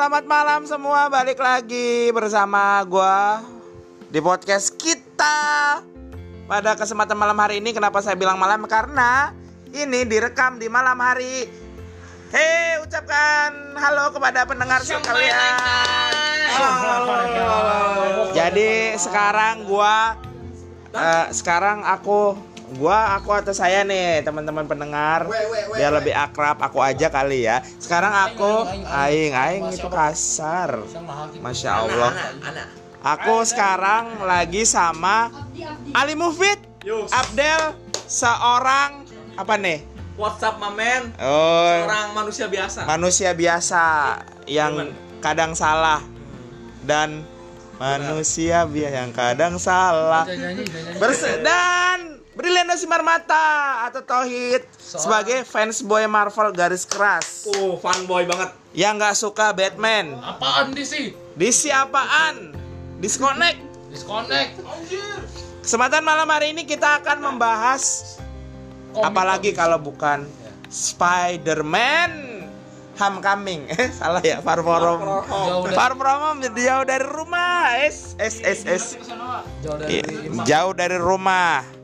Selamat malam semua. Balik lagi bersama gua di podcast kita. Pada kesempatan malam hari ini kenapa saya bilang malam? Karena ini direkam di malam hari. Hei, ucapkan halo kepada pendengar sekalian. Halo. Jadi sekarang gua eh, sekarang aku gua aku atau saya nih teman-teman pendengar. Biar lebih akrab aku aja kali ya. Sekarang aku aing aing itu kasar. Masya allah. Aku sekarang lagi sama Ali Mufid Abdel seorang apa nih? WhatsApp mamen. Oh. Orang manusia biasa. manusia biasa yang kadang salah. Dan manusia biasa yang kadang salah. Berse dan Briliando Simar Mata atau Tohid sebagai fans boy Marvel garis keras Uh, fanboy banget. yang nggak suka Batman. Apaan DC? DC apaan? Disconnect. Disconnect. Kesempatan malam hari ini kita akan membahas Komik, apalagi komik. kalau bukan Spider-Man Homecoming. Eh, salah ya. Far from dari- Far from home jauh dari rumah. Es es es es. Jauh dari Iya, jauh dari rumah.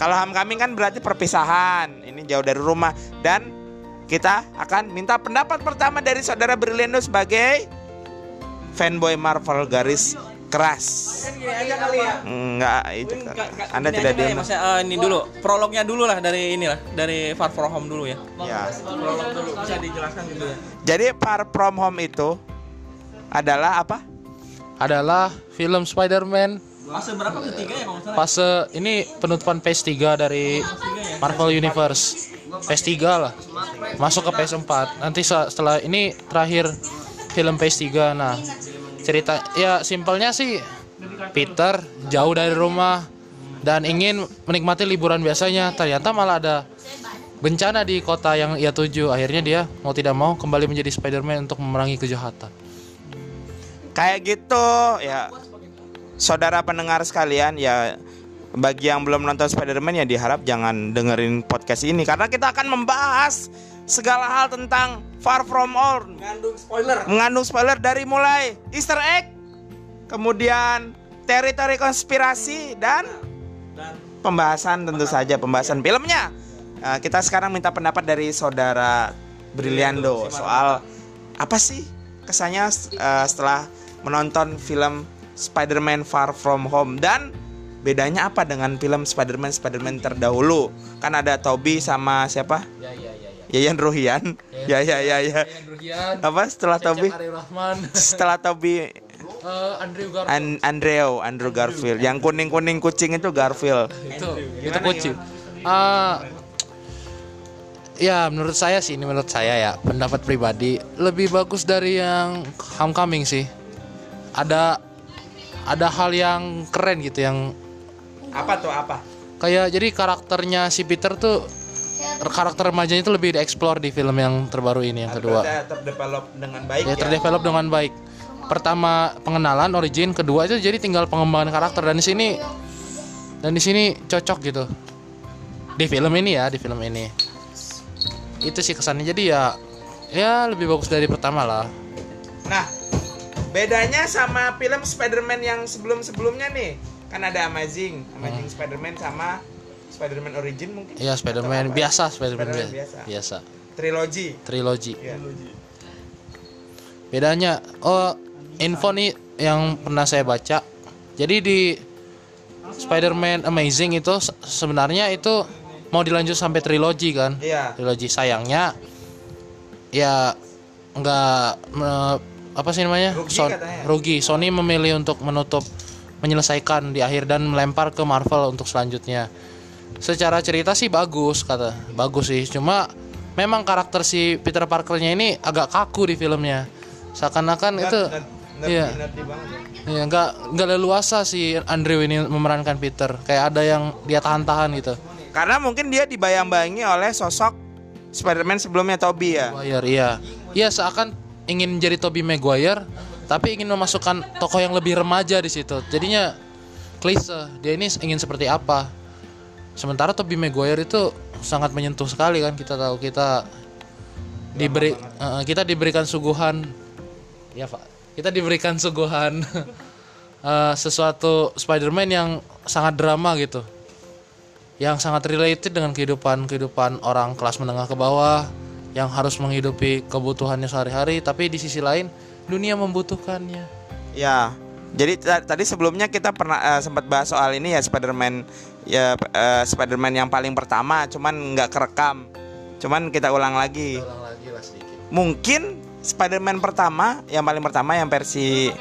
Kalau homecoming kan berarti perpisahan. Ini jauh dari rumah dan kita akan minta pendapat pertama dari saudara Briliando sebagai fanboy Marvel garis keras. Gini aja kali ya. Enggak, itu Anda gini tidak ya, diam. Mas, eh, ini dulu, prolognya dulu lah dari inilah, dari Far From Home dulu ya. Ya. Prolog dulu bisa dijelaskan dulu ya. Jadi Far From Home itu adalah apa? adalah film Spider-Man Fase berapa ketiga ya kalau salah? fase ini penutupan PS3 dari Marvel Universe. PS3 lah. Masuk ke PS4. Nanti se- setelah ini terakhir film PS3. Nah, cerita ya simpelnya sih Peter jauh dari rumah dan ingin menikmati liburan biasanya. Ternyata malah ada bencana di kota yang ia tuju. Akhirnya dia mau tidak mau kembali menjadi Spider-Man untuk memerangi kejahatan. Kayak gitu ya. Saudara pendengar sekalian ya bagi yang belum nonton Spider-Man ya diharap jangan dengerin podcast ini. Karena kita akan membahas segala hal tentang Far From Home Ngandung spoiler. mengandung spoiler dari mulai Easter egg, kemudian teritori konspirasi dan Dan pembahasan tentu saja pembahasan filmnya. Nah, kita sekarang minta pendapat dari saudara Briliando soal apa sih kesannya eh, setelah menonton film Spider-Man Far From Home dan bedanya apa dengan film Spider-Man Spider-Man terdahulu? Kan ada Toby sama siapa? Ya ya ya ya. Yayan Ruhian. Ya ya ya ya. Andrew Apa setelah Toby? Rahman, Setelah Toby Eh, Andrew Garfield An Andrew Andrew Garfield yang kuning kuning kucing itu Garfield itu itu kucing. Ah, ya menurut saya sih ini menurut saya ya pendapat pribadi lebih bagus dari yang Homecoming sih. Ada ada hal yang keren gitu yang apa tuh apa kayak jadi karakternya si Peter tuh karakter remajanya itu lebih dieksplor di film yang terbaru ini yang kedua. Terdevelop dengan baik ya ya, terdevelop dengan baik. Pertama pengenalan origin, kedua itu jadi tinggal pengembangan karakter dan di sini dan di sini cocok gitu. Di film ini ya, di film ini. Itu sih kesannya jadi ya ya lebih bagus dari pertama lah. nah bedanya sama film Spider-Man yang sebelum sebelumnya nih kan ada Amazing Amazing Spider-Man sama Spider-Man Origin mungkin Iya Spider-Man biasa, Spider-Man Spider-Man biasa. biasa. biasa. trilogi Trilogi. ya. Bedanya oh info nih yang pernah saya baca. Jadi di Spider-Man Amazing itu se- sebenarnya itu mau dilanjut sampai trilogi kan? Iya. Trilogi sayangnya ya nggak apa sih namanya? Rugi Son- katanya. rugi. Sony memilih untuk menutup menyelesaikan di akhir dan melempar ke Marvel untuk selanjutnya. Secara cerita sih bagus kata. Bagus sih. Cuma memang karakter si Peter Parkernya ini agak kaku di filmnya. Seakan-akan itu iya. Ya. Iya, nggak nggak leluasa si Andrew ini memerankan Peter. Kayak ada yang dia tahan-tahan gitu. karena mungkin dia dibayang-bayangi oleh sosok Spider-Man sebelumnya Toby ya Maguire, iya. Iya, seakan ingin menjadi Tobey Maguire, tapi ingin memasukkan tokoh yang lebih remaja di situ. Jadinya klise. Dia ini ingin seperti apa? Sementara Tobey Maguire itu sangat menyentuh sekali kan kita tahu kita diberi eh, kita diberikan suguhan ya pak kita diberikan suguhan eh, sesuatu Spider-Man yang sangat drama gitu yang sangat related dengan kehidupan kehidupan orang kelas menengah ke bawah yang harus menghidupi kebutuhannya sehari-hari tapi di sisi lain dunia membutuhkannya Ya. Jadi ta- tadi sebelumnya kita pernah eh, sempat bahas soal ini ya Spider-Man ya eh, Spider-Man yang paling pertama cuman nggak kerekam. Cuman kita ulang lagi. ulang lagi lah sedikit Mungkin Spider-Man pertama yang paling pertama yang versi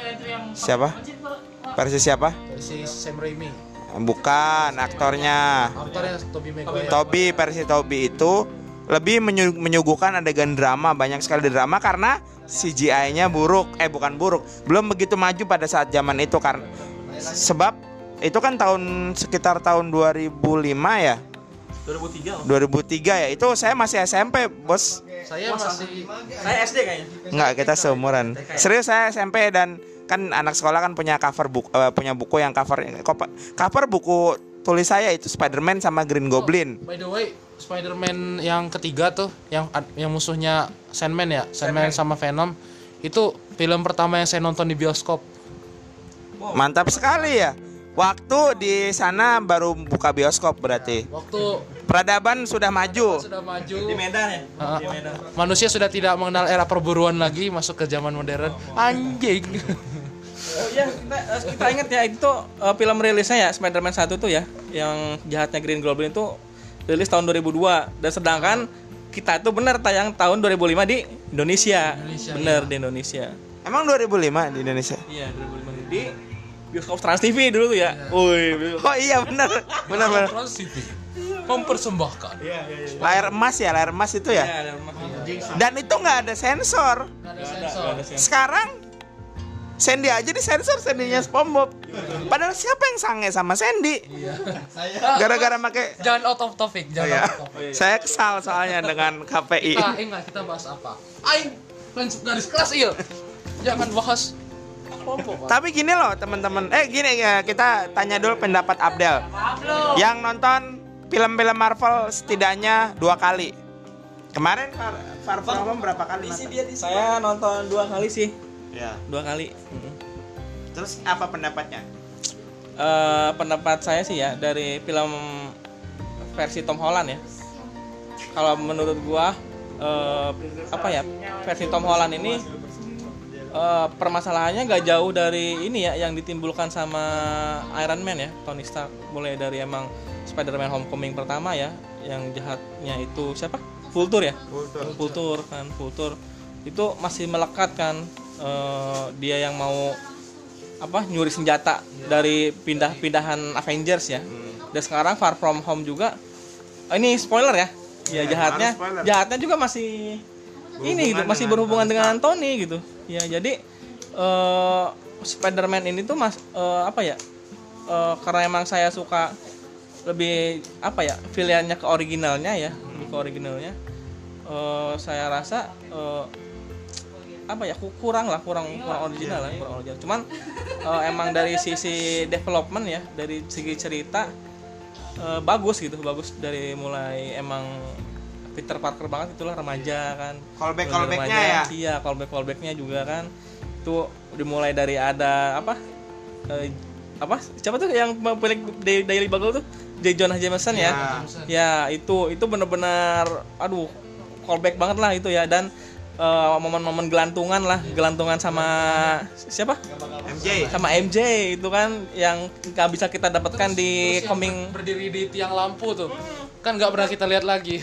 siapa? Versi siapa? versi Sam Raimi Bukan aktornya. aktornya Tobey Maguire Toby versi Toby itu lebih menyu- menyuguhkan adegan drama banyak sekali drama karena CGI-nya buruk. Eh bukan buruk. Belum begitu maju pada saat zaman itu karena sebab itu kan tahun sekitar tahun 2005 ya? 2003 2003 ya? Itu saya masih SMP bos. Saya masih saya SD kayaknya. Nggak kita seumuran. Serius saya SMP dan kan anak sekolah kan punya cover buku punya buku yang cover cover buku tulis saya itu Spider-Man sama Green Goblin. By the way, Spider-Man yang ketiga tuh, yang yang musuhnya Sandman ya, Sandman, sama Venom, itu film pertama yang saya nonton di bioskop. Mantap sekali ya. Waktu di sana baru buka bioskop berarti. Waktu Peradaban sudah maju. sudah maju, di Medan ya Ah. di Medan manusia sudah tidak mengenal era perburuan lagi, masuk ke zaman modern. Anjing. Oh iya, kita, eh, kita ingat ya itu eh, film rilisnya ya Spider-Man 1 tuh ya, yang jahatnya Green Goblin itu rilis tahun 2002 dan sedangkan kita itu benar tayang tahun 2005 di Indonesia. Indonesia, bener di Indonesia. Emang 2005 di Indonesia? Iya, 2005 di bioskop Trans TV dulu tuh ya. Woi, Oh iya benar. Benar benar. Trans TV mempersembahkan. Layar emas ya, layar emas itu Iya, ya. ada rumah. Dan itu nggak ada sensor. Ada Ada, sensor. ada sensor. Sekarang Sandy aja di sensor Sandinya SpongeBob. Padahal siapa yang sange sama Sandy? Gara-gara make Jangan out of topic, Oh, jangan ya. out of topic. Saya kesal soalnya dengan KPI. Kita ingat kita bahas apa? Aing fans garis keras iya. Jangan bahas Tapi gini loh teman-teman, eh gini ya kita tanya dulu pendapat Abdel. Yang nonton film-film Marvel setidaknya dua kali. Kemarin Far, Far From Home berapa kali? nonton? Saya nonton dua kali sih, Ya. dua kali. Mm. Terus apa pendapatnya? Eh, pendapat saya sih ya dari film versi Tom Holland ya. Kalau menurut gua eh, apa ya versi Tom Holland ini eh, permasalahannya nggak jauh dari ini ya yang ditimbulkan sama Iron Man ya Tony Stark. Mulai dari emang Spider-Man Homecoming pertama ya yang jahatnya itu siapa? Vulture ya. Vulture. Vulture kan Vulture itu masih melekat kan eh, dia yang mau apa nyuri senjata dari pindah-pindahan Avengers ya. Dan sekarang Far From Home juga oh, ini spoiler ya. Ya Ya, jahatnya jahatnya juga masih ini gitu, Berhubungan masih dengan berhubungan dengan Tony gitu. Ya jadi eh Spider-Man ini tuh mas eh, apa ya? eh, karena emang saya suka lebih apa ya pilihannya ke originalnya ya lebih ke originalnya eh, saya rasa eh, apa ya ku- kurang lah kurang kurang original lah kurang original. Cuman eh, emang dari sisi development ya dari segi cerita eh, bagus gitu bagus dari mulai emang Peter Parker banget itulah remaja kan. Callback callbacknya ya. iya callback callbacknya juga kan. Itu dimulai dari ada apa eh, apa siapa tuh yang pemilik Daily Bugle tuh? J. Jonah Jameson ya? Ya itu itu bener-bener aduh callback banget lah itu ya. Dan eh, momen-momen gelantungan lah gelantungan sama siapa? MJ. sama MJ itu kan yang nggak bisa kita dapatkan di Terus yang coming. ber- berdiri di tiang lampu tuh. Kan nggak pernah kita lihat lagi.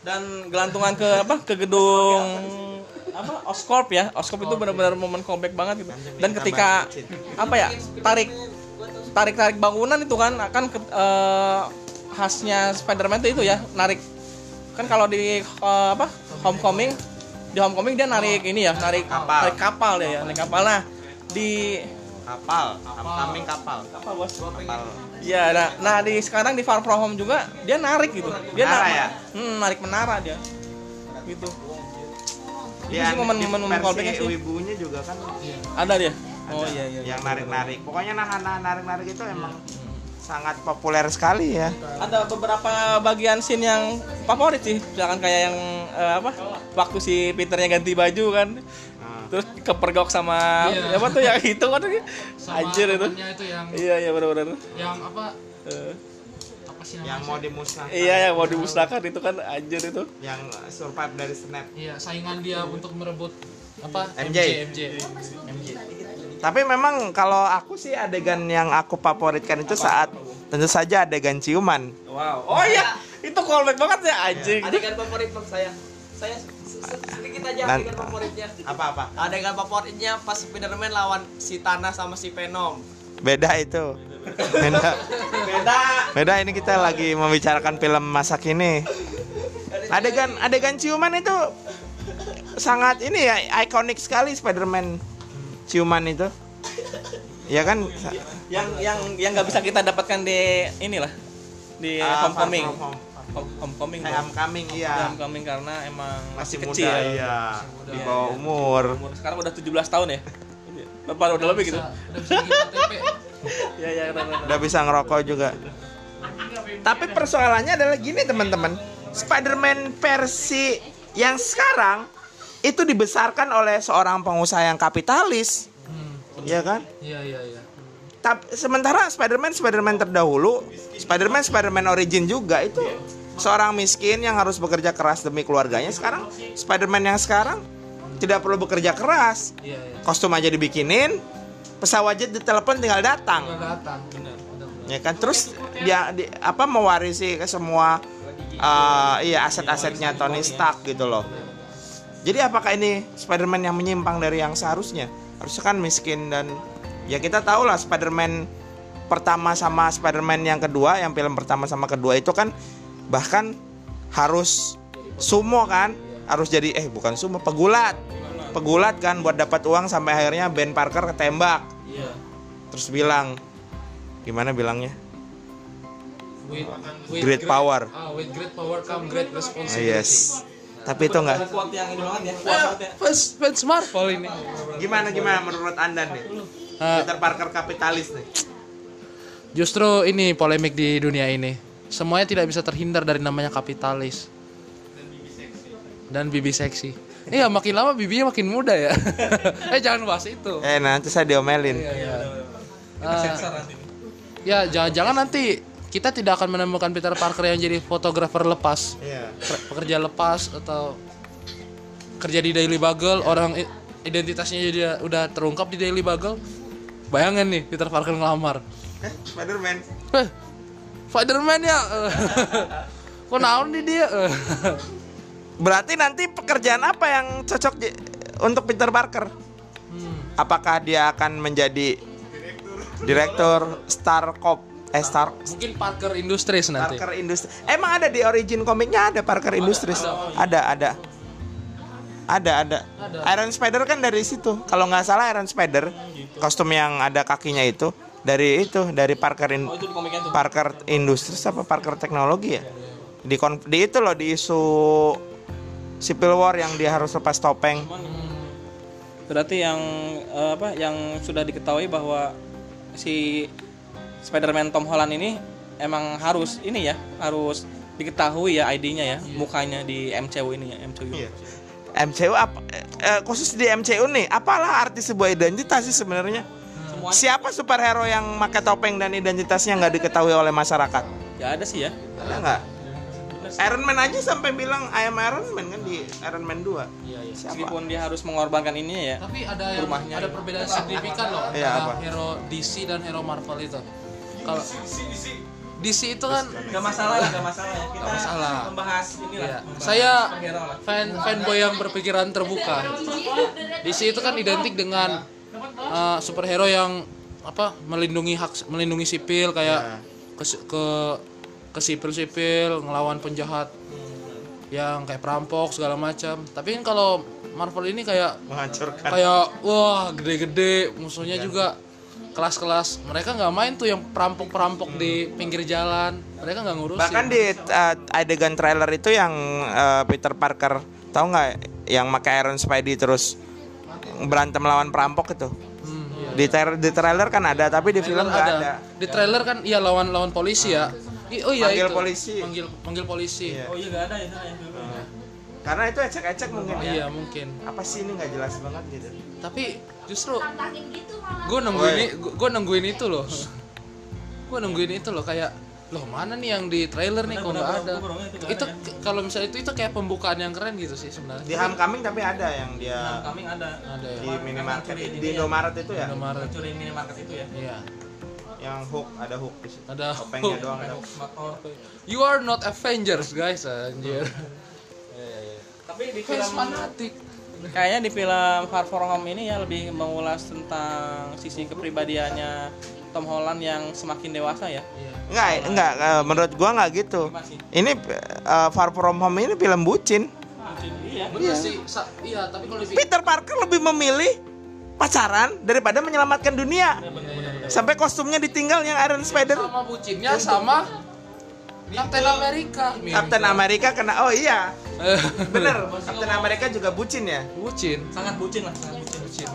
Dan gelantungan ke apa? Ke gedung apa? Oscorp ya. Oscorp itu benar-benar momen callback banget gitu. Dan ketika apa ya? Tarik tarik tarik bangunan itu kan akan ke, eh, khasnya Spider-Man itu, itu ya narik kan kalau di eh, apa Homecoming di Homecoming dia narik ini ya narik Kapal. narik kapal dia ya narik kapal nah di Kapal, kambing kapal. apa bos Kapal. Iya, nah, nah di sekarang di Far From Home juga dia narik gitu. Dia Menara na- ya? Hmm, narik menara dia. Gitu. Itu Ya, sih momen-momen versi callbacknya sih. Wibunya juga kan Ada dia. Oh iya iya. iya. yang narik-narik. Pokoknya nahan nahan narik-narik itu emang sangat populer sekali ya. ada beberapa bagian scene yang favorit sih misalkan kayak yang eh, apa waktu si Peternya ganti baju kan terus kepergok sama Iya. apa tuh yang itu kan anjir itu itu yang iya iya benar-benar yang apa apa sih Yang mau dimusnahkan. iya yang mau dimusnahkan itu kan anjir itu Yang survive dari snap. Iya, saingan dia untuk merebut apa? MJ. MJ. MJ. Tapi memang kalau aku sih adegan yang aku favoritkan itu saat tentu saja adegan ciuman. wow oh iya itu callback banget ya anjing adegan favorit bang saya saya se- se- sedikit aja Dan- adegan favoritnya Apa-apa? adegan favoritnya pas Spiderman lawan si Thanos sama si Venom Beda itu. Beda. beda Beda ini kita lagi membicarakan film masa kini. Adegan adegan ciuman itu sangat ini ya ikonik sekali Spider-Man ciuman itu. Ya kan? yang yang yang nggak bisa kita dapatkan di inilah di Ah, homecoming Home. Home- homecoming Eh. Homecoming iya. homecoming karena emang Masih masih, muda kecil iya. Di bawah umur. Umur sekarang udah 17 tahun ya Bapak udah lebih gitu Udah bisa ya ya udah, udah, udah. Udah bisa ngerokok juga. Tapi persoalannya adalah gini teman-teman. Spider-Man versi yang sekarang itu dibesarkan oleh seorang pengusaha yang kapitalis, Hmm. ya kan? Iya, iya, iya. Tapi sementara Spider-Man Spider-Man terdahulu, Spider-Man Spider-Man origin juga itu seorang miskin yang harus bekerja keras demi keluarganya. Sekarang Spider-Man yang sekarang tidak perlu bekerja keras. Iya, iya. Kostum aja dibikinin, pesawat jet ditelepon tinggal datang. Ya kan terus dia di, apa mewarisi ke semua uh, iya aset-asetnya Tony Stark gitu loh jadi apakah ini Spider-Man yang menyimpang dari yang seharusnya? Harusnya kan miskin dan ya kita tahu lah Spider-Man pertama sama Spider-Man yang kedua yang film pertama sama kedua itu kan bahkan harus sumo kan? Harus jadi eh bukan sumo pegulat. Pegulat kan buat dapat uang sampai akhirnya Ben Parker ketembak. Iya. terus bilang gimana bilangnya? With, with great power. Ah, with great power come great Ah, responsibility. yes tapi itu enggak quote yang ini banget ya Eh, kuat fans fans Marvel ini. gimana gimana menurut anda nih Ah, Peter Parker kapitalis nih justru ini polemik di dunia ini. Semuanya tidak bisa terhindar dari namanya kapitalis. Dan bibi seksi. Iya, makin lama bibinya makin muda ya. eh jangan bahas itu. eh nanti saya diomelin Ah, ya jangan-jangan nanti kita tidak akan menemukan Peter Parker yang jadi fotografer lepas, iya pe- pekerja lepas atau kerja di Daily Bugle, orang i- identitasnya jadi udah terungkap di Daily Bugle. Bayangin nih Peter Parker ngelamar. eh Spider-Man Eh, Spiderman ya. Kok naon nih dia? Berarti nanti pekerjaan apa yang cocok untuk Peter Parker Hmm. apakah dia akan menjadi direktur Star Corp eh Star Mungkin Parker Industries nanti. Parker Industries. Emang ada di origin komiknya ada Parker Industries? ada. Ada ada. Ada Iron Spider kan dari situ. Kalau nggak salah Iron Spider kostum yang ada kakinya itu dari itu dari Parker In- oh itu di komiknya tuh. Parker Industries apa Parker Teknologi ya? Di kon- di itu loh di isu Civil War yang dia harus lepas topeng. Berarti yang eh, apa yang sudah diketahui bahwa si Spider-Man Tom Holland ini emang harus ini ya harus diketahui ya ID-nya ya mukanya di MCU ini ya MCU Iya. MCU apa eh, khusus di MCU nih apalah arti sebuah identitas sih sebenarnya semuanya siapa superhero yang pakai topeng dan identitasnya nggak diketahui oleh masyarakat ya ada sih ya ada nggak Iron Man aja sampai bilang I am Iron Man kan di Iron Man 2 Iya, iya. siapa meskipun dia harus mengorbankan ininya ya Tapi ada yang Rumahnya. ada perbedaan signifikan loh Iya, antara apa? hero DC dan hero Marvel itu. Kalau DC itu kan nggak masalah ya nggak masalah ya kita masalah. membahas inilah Iya. membahas Saya lah. fan fanboy yang berpikiran terbuka. DC itu kan identik dengan uh, superhero yang apa melindungi hak melindungi sipil kayak ke ke ke sipil-sipil ngelawan penjahat yang kayak perampok segala macam. Tapi kan kalau Marvel ini kayak menghancurkan kayak wah gede-gede musuhnya juga kelas-kelas mereka nggak main tuh yang perampok-perampok di pinggir jalan mereka nggak ngurusin bahkan di uh, adegan trailer itu yang uh, Peter Parker tahu nggak yang pakai Iron Spidey terus berantem lawan perampok itu Hmm, iya. Di, ter- di trailer kan ada, tapi di film nggak ada. Di trailer kan iya lawan lawan polisi ya. I- oh iya Manggil itu. polisi. Manggil manggil polisi. Iya. Oh iya nggak ada ya ya. Karena itu ecek-ecek mungkin ya. Iya mungkin. Apa sih ini nggak jelas banget gitu. Tapi justru gitu malah gue nungguin ini gue nungguin itu loh gue nungguin itu loh kayak loh mana nih yang di trailer nih kok nggak ada itu ke- kalau misalnya itu itu kayak pembukaan yang keren gitu sih sebenarnya Di Homecoming tapi ada yang dia Kami ada. ada ya di minimarket Curi di ya. Indomaret itu ya. Indomaret Curi minimarket itu ya. iya Yang hook ada hook di situ. ada Topengnya doang ada. Motor. you are not Avengers guys anjir Tapi di film fanatik kayaknya di film Far From Home ini ya lebih mengulas tentang sisi kepribadiannya Tom Holland yang semakin dewasa ya. iya Enggak, enggak eh, menurut gua nggak gitu. Ini eh, Far From Home ini film bucin. Iya. bener sih iya tapi kalau di Peter Parker lebih memilih pacaran daripada menyelamatkan dunia. Sampai kostumnya ditinggal yang Iron Spider. sama bucinnya sama Captain America Captain America kena oh iya. Bener, Captain America juga bucin ya. bucin Sangat bucin lah, sangat bucin.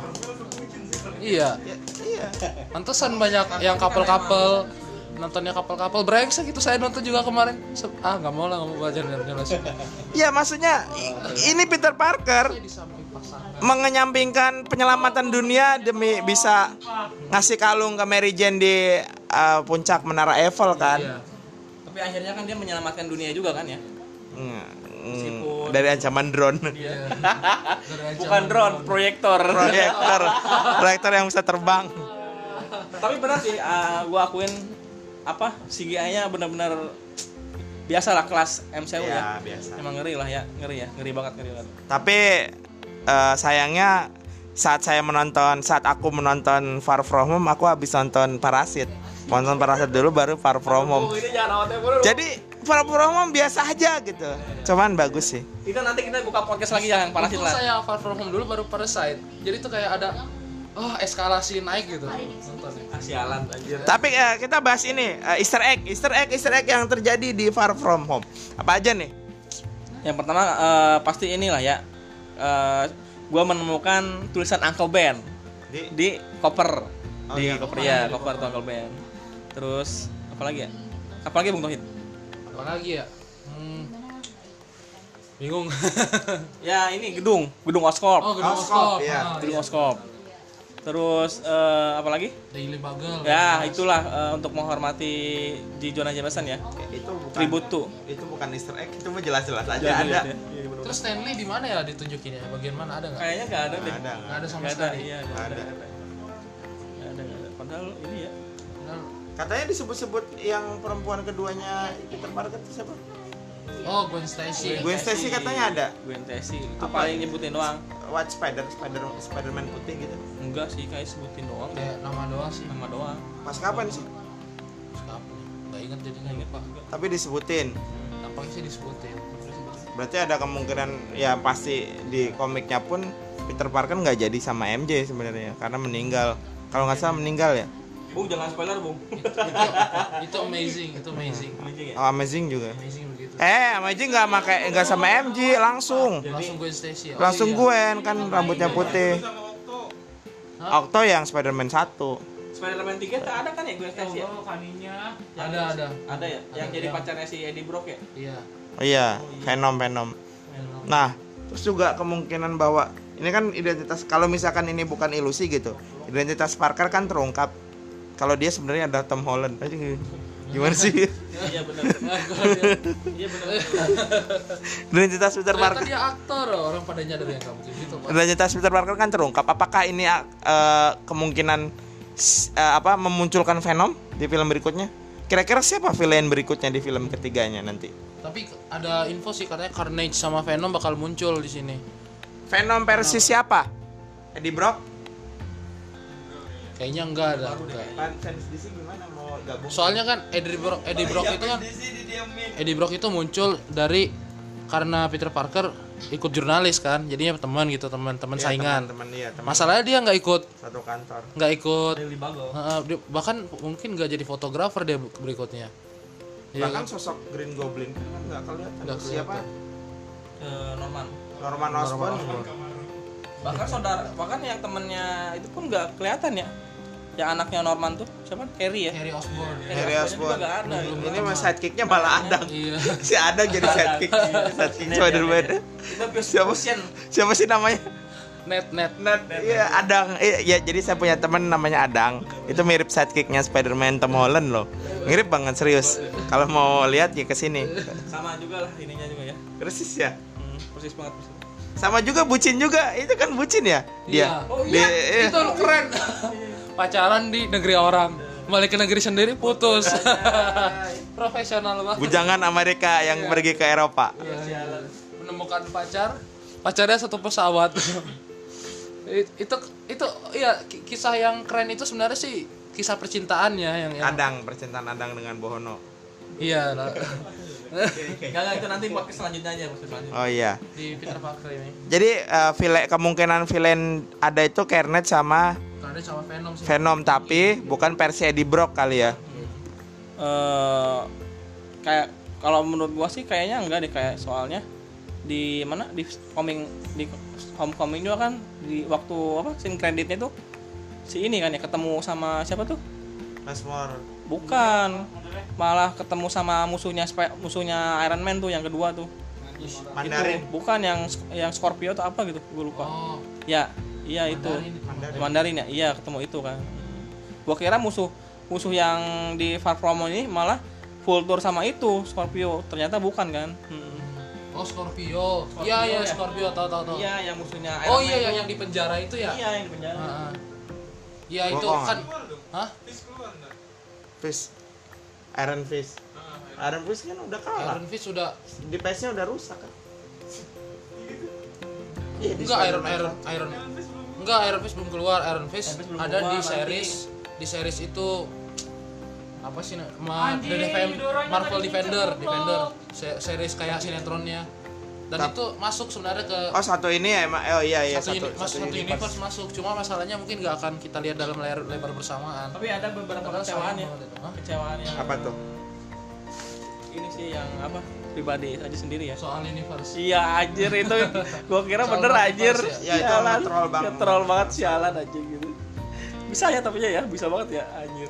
iya Ya, iya. Pantesan banyak yang couple-couple nontonnya couple-couple brengsek gitu saya nonton juga kemarin ah nggak mau lah nggak mau baca jelas Ya maksudnya ini Peter Parker pasangan mengenyampingkan penyelamatan dunia demi bisa ngasih kalung ke Mary Jane di uh, puncak menara Eiffel kan. Iya. Tapi akhirnya kan dia menyelamatkan dunia juga kan ya. Hmm, Meskipun- dari ancaman drone. Bukan drone, proyektor. Proyektor, proyektor yang bisa terbang. Tapi benar sih, uh, gua akuin apa CGI-nya benar-benar biasa lah kelas MCU ya. Ya biasa. Emang ngeri lah ya, ngeri ya, ngeri banget ngeri banget. Tapi eh, sayangnya saat saya menonton, saat aku menonton Far From Home, aku habis nonton Parasit. Nonton Parasit dulu baru Far From Home. Jadi Far From Home biasa aja gitu. Cuman bagus sih. Itu nanti kita buka podcast lagi ya yang parasit lah. saya Far From Home dulu baru Parasite jadi tuh kayak ada oh eskalasi naik gitu nonton. Sialan anjir. Tapi eh, kita bahas ini eh, Easter egg, Easter egg, Easter egg yang terjadi di Far From Home. Apa aja nih? Yang pertama eh, pasti inilah ya. Eh, gua menemukan tulisan Uncle Ben Di di koper. Oh, di iya. koper ya, koper tuh Uncle Ben. Terus apa lagi ya? Apa lagi Bung Tohid? apa lagi ya hmm. bingung Ya ini gedung, gedung Oscorp. oh gedung Oscorp, Oscorp iya. Ah, gedung Oscorp. Terus eh, apa lagi? Daily Bugle Ya itulah eh, untuk menghormati J. Jonah Jameson ya. itu bukan Tribute to. itu bukan Easter egg, itu mah jelas-jelas aja Iya, ada. bener-bener. terus Stanley di mana ya ditunjukinnya bagian mana ada nggak Kayaknya nggak ada deh. Nggak ada. nggak ada sama sekali iya, ada. ada. Ada, ada. Padahal ini ya. Benar. Katanya disebut-sebut yang perempuan keduanya Peter Parker itu siapa? Oh Gwen Stacy Gwen Stacy katanya ada. Gwen Stacy itu Apa? paling nyebutin doang. White Spider, Spider, Spiderman putih gitu. Enggak sih, kayak sebutin doang deh. kayak nama doang sih Nama doang. Pas kapan sih? Kapan ya? nggak inget jadinya Nggak inget pak. Tapi disebutin. nampaknya sih disebutin Berarti ada kemungkinan ya pasti di komiknya pun Peter Parker nggak jadi sama MJ sebenarnya karena meninggal. Kalau nggak salah meninggal ya. Bung jangan spoiler bung. itu amazing itu amazing Amazing ya. Oh, Amazing juga. amazing begitu Eh, Amazing nggak pakai nggak sama MJ langsung. langsung Gwen Stacy oh, Langsung iya. Gwen kan rambutnya putih. Octo yang Spider-Man 1. Spider-Man 3 tak ada kan ya Gwen Stacy ya? ada ada Ada ya? Yang Ada jadi yang- pacarnya si Eddie Brock ya? iya Oh iya, Venom Venom. Nah, terus juga kemungkinan bahwa ini kan identitas kalau misalkan ini bukan ilusi gitu. Identitas Parker kan terungkap. Kalau dia sebenarnya adalah Tom Holland. Aduh, Gimana sih? Iya benar. Iya benar. Identitas Peter ternyata Parker. dia aktor orang pada nyadar yang kamu gitu Identitas Peter Parker kan terungkap. Apakah ini eh, kemungkinan eh, apa memunculkan Venom di film berikutnya? Kira-kira siapa villain berikutnya di film ketiganya nanti? tapi ada info sih katanya Carnage sama Venom bakal muncul di sini Venom versi siapa? Eddie Brock? Kayaknya enggak ada enggak. Fans DC gimana mau gabung? soalnya kan Eddie Brock Eddie Brock itu kan Eddie Brock itu muncul dari karena Peter Parker ikut jurnalis kan jadinya teman gitu teman-teman Iya, saingan teman-teman iya, teman masalahnya dia nggak ikut satu kantor. nggak ikut dia- bahkan mungkin nggak jadi fotografer dia berikutnya Iya Bahkan kan? sosok Green Goblin kan nggak kelihatan. Nggak Siapa? Ke Norman. Norman Osborn. Bahkan saudara, bahkan yang temennya itu pun nggak kelihatan ya. yang anaknya Norman tuh siapa Harry ya Harry Osborn Harry Osborn. juga gak ada Ini mah sidekicknya malah Adang. iya Si Adang jadi sidekick. Sidekick Spider-Man. Siapa? Siapa sih namanya? net net Nat, iya Adang. Iya, ya, jadi saya punya teman namanya Adang. Itu mirip sidekicknya Spider-Man Tom Holland loh. Mirip banget serius. Kalau mau lihat ya ke sini. sama juga lah ininya juga ya Persis ya. hmm, persis banget persis. Sama juga bucin juga. Itu kan bucin ya? Dia. Iya. Oh Di- iya, iya. itu keren. Pacaran di negeri orang, balik ke negeri sendiri putus. Profesional banget. Bujangan Amerika yang pergi ke Eropa. Menemukan pacar, pacarnya satu pesawat. It- itu itu iya ki- kisah yang keren itu sebenarnya sih kisah percintaannya yang, yang Adang, percintaan Adang dengan Bohono. iya. Enggak, itu nanti podcast selanjutnya aja podcast selanjutnya. Oh iya. di Peter Parker ini. Jadi eh, villain kemungkinan villain ada itu Carnage sama Karena sama Venom sih. Venom tapi bukan versi Eddie Brock kali ya. eh kayak kalau menurut gua sih kayaknya enggak deh kayak soalnya di mana di coming di homecoming juga kan di waktu apa scene kreditnya tuh si ini kan ya ketemu sama siapa tuh Masmor. Bukan malah ketemu sama musuhnya musuhnya Iron Man tuh yang kedua tuh Mandarin. Itu, bukan yang yang Scorpio atau apa gitu gue lupa Oh, ya iya itu Mandarin. Mandarin ya iya ketemu itu kan gua kira musuh musuh yang di Far From Home ini malah Vulture sama itu Scorpio ternyata bukan kan Hmm. oh Scorpio. Iya iya ya. Scorpio tahu tahu tahu. iya yang musuhnya Oh Iron iya Man yang, yang di penjara itu ya. iya yang di penjara Heeh. Iya itu kan. Hah? Fish. Iron Fist. Iron Fist kan udah kalah. Iron Fist sudah Di PS-nya udah rusak kan. Iya, enggak Iron. Iron Iron enggak Iron Fist belum keluar Iron Fist Iron ada keluar, di nanti. series di series itu apa sih ma, The Defend- Marvel Defender Defender Se- series kayak sinetronnya dan Tap- itu masuk sebenarnya ke Oh, satu ini ya emang oh iya iya satu, satu uni- mas- satu universe. masuk cuma masalahnya mungkin nggak akan kita lihat dalam layar lebar bersamaan tapi ada beberapa kecewaan ya kecewaan yang Apa tuh? ini sih yang apa pribadi aja sendiri ya soal universe Iya anjir itu gua kira Soal bener anjir. ya? Ya, itu emang troll banget. Ya, troll banget sialan aja gitu. Bisa ya tapi ya, bisa banget ya anjir.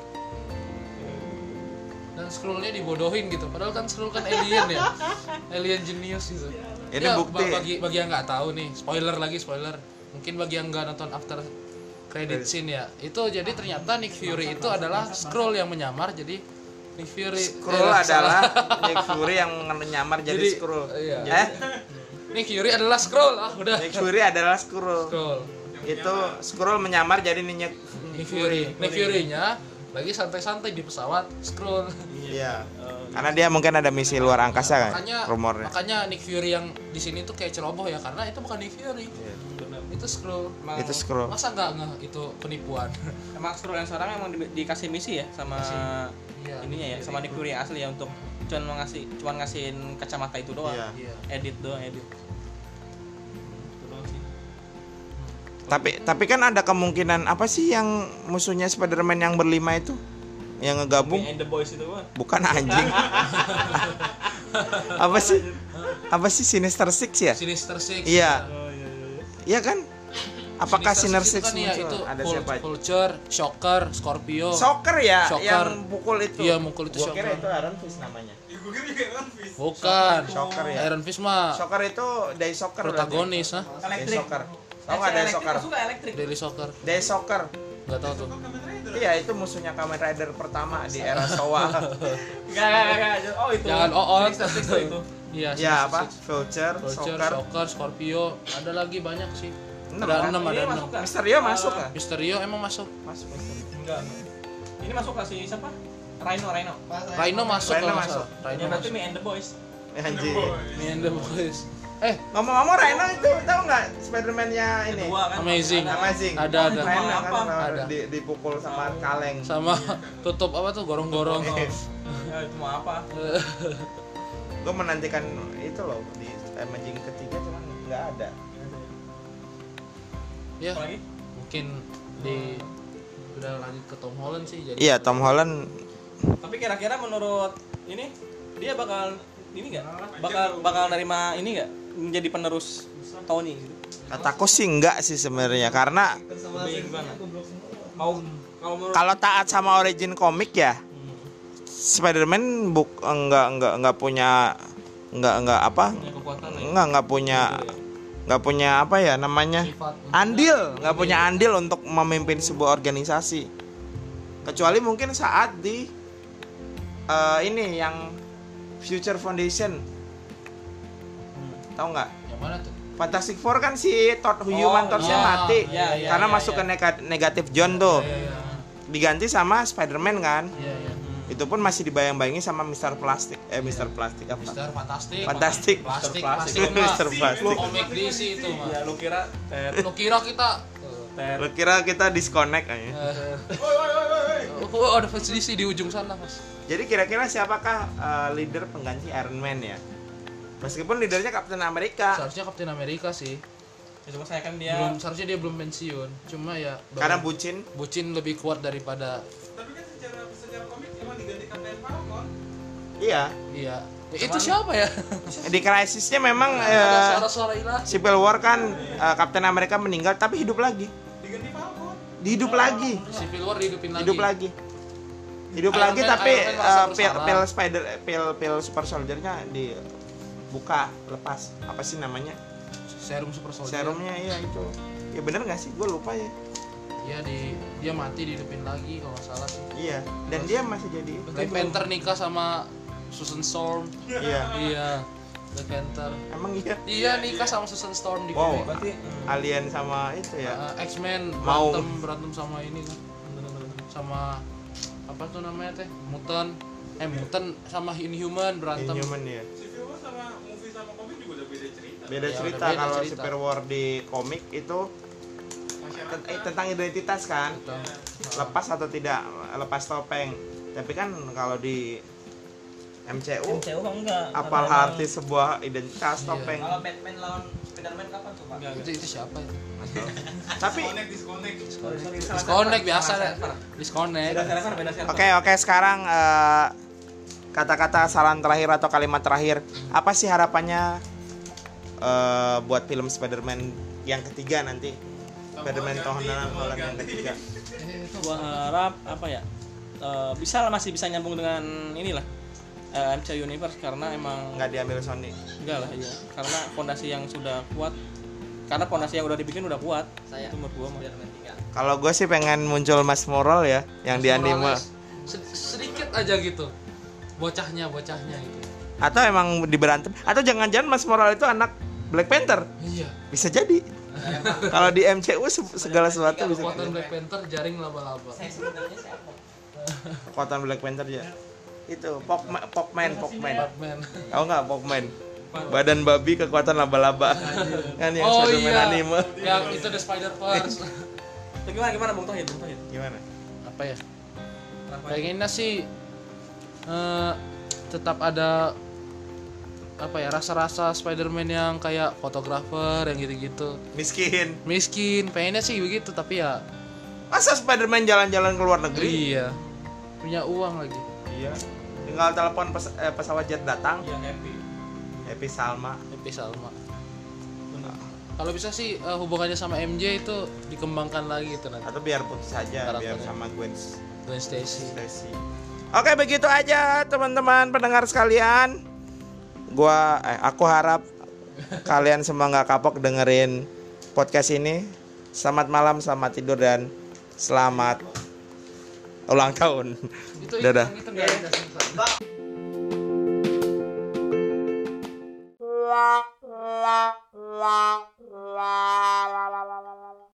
dan scrollnya dibodohin gitu padahal kan scroll kan alien ya alien genius gitu Ini Ya, bukti. ba- bagi bagi yang nggak tahu nih spoiler lagi spoiler mungkin bagi yang nggak nonton after credit scene ya itu jadi ternyata Nick Fury itu adalah scroll yang menyamar jadi Nick Fury Skrull eh, adalah. Nick Fury yang menyamar jadi, Jadi, Skrull. iya. Eh? Nick Fury adalah scroll ah udah Nick Fury adalah Skrull. scroll Itu Skrull menyamar jadi Nick Nick Fury Nick Fury-nya lagi santai-santai di pesawat scroll Iya. Karena dia mungkin ada misi luar angkasa kan makanya rumornya. makanya Nick Fury yang di sini tuh kayak ceroboh ya karena itu bukan Nick Fury Iya. itu scroll Emang, Itu Skrull. masa nggak nggak itu penipuan emang Skrull yang sekarang emang di- dikasih misi ya sama Iya. ininya ya, sama Nick Fury yang asli ya untuk cuman ngasih cuman ngasihin kacamata itu doang. Iya. Iya. Edit doang, edit. Tapi tapi kan ada kemungkinan apa sih yang musuhnya Spider-Man yang berlima itu? Yang ngegabung? And the boys itu kan. Bukan anjing. apa sih? Apa sih Sinister Six ya? Sinister Six Iya. Oh iya iya. Iya kan? Apakah Sinister Six Six itu kan ya itu Ada Vul- siapa? Vulture, Shocker, Scorpio. Soccer ya Shocker. yang pukul itu. Iya, mukul itu Gua kira Shocker. itu Iron Fist namanya. Bukan. Shocker ya. Iron Fist mah Soccer itu Soccer berarti. protagonis, ah. Day Elektrik. Soccer. Tahu nggak Day Elektrik, Soccer? suka elektrik. Daily Soccer. Day Soccer. Enggak tahu tuh. Iya, itu musuhnya Kamen Rider pertama di era Showa. Enggak, enggak, enggak, enggak. Oh itu. Jangan Six tuh itu. Iya, ya apa? Vulture, Vulture, Soccer. Shocker, Scorpio, ada lagi banyak sih. Enam, Ada kan? enam, ada Ini enam. masuk nggak? Misterio masuk kan? Misterio emang masuk. Masuk Misterio. Enggak. Ini masuk ke si siapa? Rhino, Rhino. Rhino masuk Rhino kalau nggak masuk. Rhino Ya berarti masuk. me and the boys. Anjing. Me and the Boys. Eh, Ngomong-ngomong Rhino itu tahu nggak Spider-Man-nya ini? Kedua kan. Amazing. Ada- Amazing. Ada, ada. Rhino kan Apa? Ada. di, dipukul sama kaleng. sama tutup apa tuh gorong-gorong. Ya itu mau apa? Gue menantikan itu loh di Amazing ketiga cuman nggak ada. ya, mungkin di udah lanjut ke Tom Holland sih jadi Iya Tom Holland Tapi kira-kira menurut ini dia bakal ini enggak? Bakal bakal nerima ini enggak? Menjadi penerus Tony gitu. kataku sih enggak sih sebenarnya karena? Mau kalau taat sama origin komik ya Spider-Man buk enggak enggak enggak punya enggak enggak apa ya. enggak enggak punya enggak punya apa ya namanya andil nggak punya andil untuk memimpin sebuah organisasi kecuali mungkin saat di eh, ini yang Future Foundation tahu nggak Yang mana tuh? Fantastic Four kan si Todd Human Oh, iya. mati Iya, iya, karena iya, masuk iya. ke nega- negatif John tuh Iya, iya. diganti sama Spider-Man kan Iya, iya. itu pun masih dibayang-bayangin sama Mr. Plastik eh Mr. Plastik apa Mister Fantastik. Fantastic. Plastik, Plastik. plastik. mah. Mr. Plastik Komik DC itu mah. ya lu kira Lu kira kita lo kira kita disconnect aja Oh, ada fans DC di ujung sana, Mas. jadi kira-kira siapakah eh, leader pengganti Iron Man ya meskipun leadernya Captain Amerika Seharusnya Kapten Amerika sih. Ya, cuma saya kan dia Belum seharusnya dia belum pensiun. Cuma ya karena bucin bucin lebih kuat daripada iya iya. Ya, itu siapa ya? di krisisnya memang Ada eh, suara-suara ilah. Civil War kan eh, Captain Amerika meninggal tapi hidup lagi hidup lagi Civil War dihidupin lagi. hidup lagi hidup Iron lagi Man- tapi Iron Man merasa eh, pil, pil spider pil pil super soldiernya dibuka lepas apa sih namanya Serum Super Soldier. serumnya iya itu ya bener nggak sih gue lupa ya Iya di dia mati dihidupin lagi kalau nggak salah sih. iya dan dia masih jadi Black Panther nikah sama Susan Storm. iya iya. Black Panther. emang iya Iya nikah sama Susan Storm di wow berarti alien sama itu ya Uh, X-Men Mau. berantem berantem sama ini kan. Sama apa tuh namanya teh? Mutant. Eh mutant sama Inhuman berantem. Inhuman ya beda Ya, cerita udah beda kalau cerita. Civil War di komik itu eh, tentang identitas kan? Lepas atau tidak lepas topeng. Tapi kan kalau di MCU MCU enggak? apal arti sebuah identitas Iya. topeng. Kalau Batman lawan Spiderman kapan tuh, Pak? enggak, Itu itu siapa itu? tapi Disconnect biasa deh. Disconnect. beda server beda server. Oke oke sekarang eh, kata-kata saran terakhir atau kalimat terakhir apa sih harapannya eh, buat film Spider-Man yang ketiga nanti? Spider-Man Tom Holland yang ketiga. Gua harap apa ya eh, bisa lah masih bisa nyambung dengan inilah eh, MCU Universe karena emang nggak diambil Sony. Enggak lah iya. Karena fondasi yang sudah kuat karena fondasi yang udah dibikin udah kuat Saya. itu menurut gua mah. Spiderman 3. kalau gue sih pengen muncul Mas Moral ya yang di anime. Morales sed- sedikit aja gitu. Bocahnya, bocahnya gitu. atau emang diberantem? Atau jangan-jangan Mas Moral itu anak Black Panther? Iya. bisa jadi. Kalau di MCU se- segala sesuatu bisa Kekuatan Black Panther jaring laba-laba. Saya sebenarnya siapa? kekuatan Black Panther ya. Itu Pokman Pokman Pokman tahu nggak Pokman badan babi kekuatan laba-laba. Kan yang oh Spider-Man iya. anime Yang itu The Spider Verse. Itu gimana gimana Bung Tohid Bung Tohid? Gimana? Apa ya? Pengennya sih eh, tetap ada apa ya rasa-rasa Spider-Man yang kayak fotografer yang gitu-gitu. miskin Miskin, pengennya sih begitu tapi ya masa Spider-Man jalan-jalan ke luar negeri iya. Punya uang lagi. iya tinggal telepon pes- eh, pesawat jet datang yang happy Happy Salma Happy Salma. Kalau bisa sih eh, hubungannya sama MJ itu dikembangkan lagi itu nanti. atau biar putus saja biar sama Gwen Gwen Stacy. Stacy. Oke begitu aja teman-teman pendengar sekalian. Gua eh, aku harap kalian semua nggak kapok dengerin podcast ini. Selamat malam, selamat tidur dan selamat ulang tahun. Itu Dadah. itu